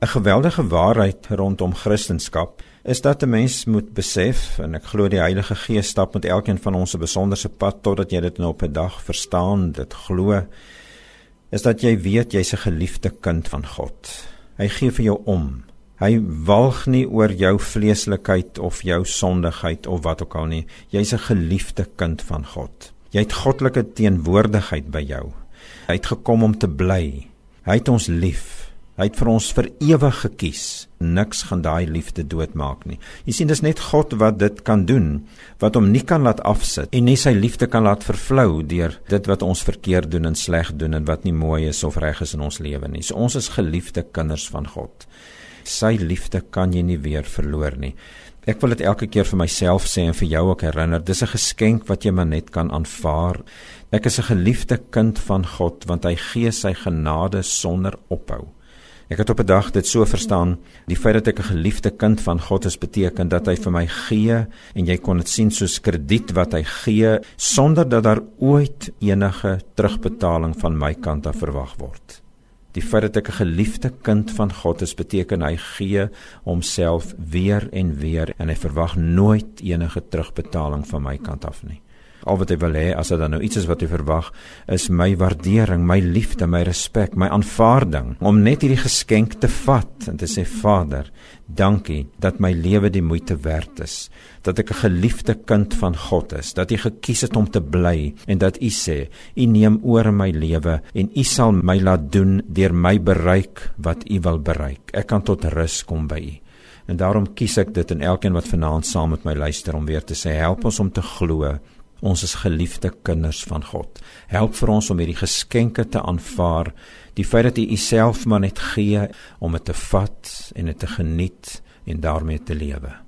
'n Geweldige waarheid rondom Christendom is dat 'n mens moet besef en ek glo die Heilige Gees stap met elkeen van ons 'n besonderse pad totdat jy dit nou op 'n dag verstaan, dit glo, is dat jy weet jy's 'n geliefde kind van God. Hy gee vir jou om. Hy walg nie oor jou vleeslikheid of jou sondigheid of wat ook al nie. Jy's 'n geliefde kind van God. Jy het goddelike teenwoordigheid by jou. Hy het gekom om te bly. Hy het ons lief. Hy het vir ons vir ewig gekies. Niks gaan daai liefde doodmaak nie. Jy sien dis net God wat dit kan doen, wat hom nie kan laat afsit en nie sy liefde kan laat vervlou deur dit wat ons verkeerd doen en sleg doen en wat nie mooi is of reg is in ons lewe nie. So ons is geliefde kinders van God. Sy liefde kan jy nie weer verloor nie. Ek wil dit elke keer vir myself sê en vir jou ook herinner. Dis 'n geskenk wat jy maar net kan aanvaar. Ek is 'n geliefde kind van God want hy gee sy genade sonder ophou. Ek het op 'n dag dit so verstaan, die feit dat ek 'n geliefde kind van God is beteken dat hy vir my gee en jy kon dit sien soos krediet wat hy gee sonder dat daar ooit enige terugbetaling van my kant af verwag word. Die feit dat ek 'n geliefde kind van God is beteken hy gee homself weer en weer en hy verwag nooit enige terugbetaling van my kant af nie al wat hy wil hê as dit dan nou iets is wat hy verwag is my waardering, my liefde, my respek, my aanvaarding om net hierdie geskenk te vat en te sê Vader, dankie dat my lewe die moeite werd is, dat ek 'n geliefde kind van God is, dat U gekies het om te bly en dat U sê U neem oor my lewe en U sal my laat doen deur my bereik wat U wil bereik. Ek kan tot rus kom by U. En daarom kies ek dit en elkeen wat vanaand saam met my luister om weer te sê help ons om te glo Ons is geliefde kinders van God. Help vir ons om hierdie geskenke te aanvaar, die feit dat U Uself maar net gee om dit te vat en dit te geniet en daarmee te lewe.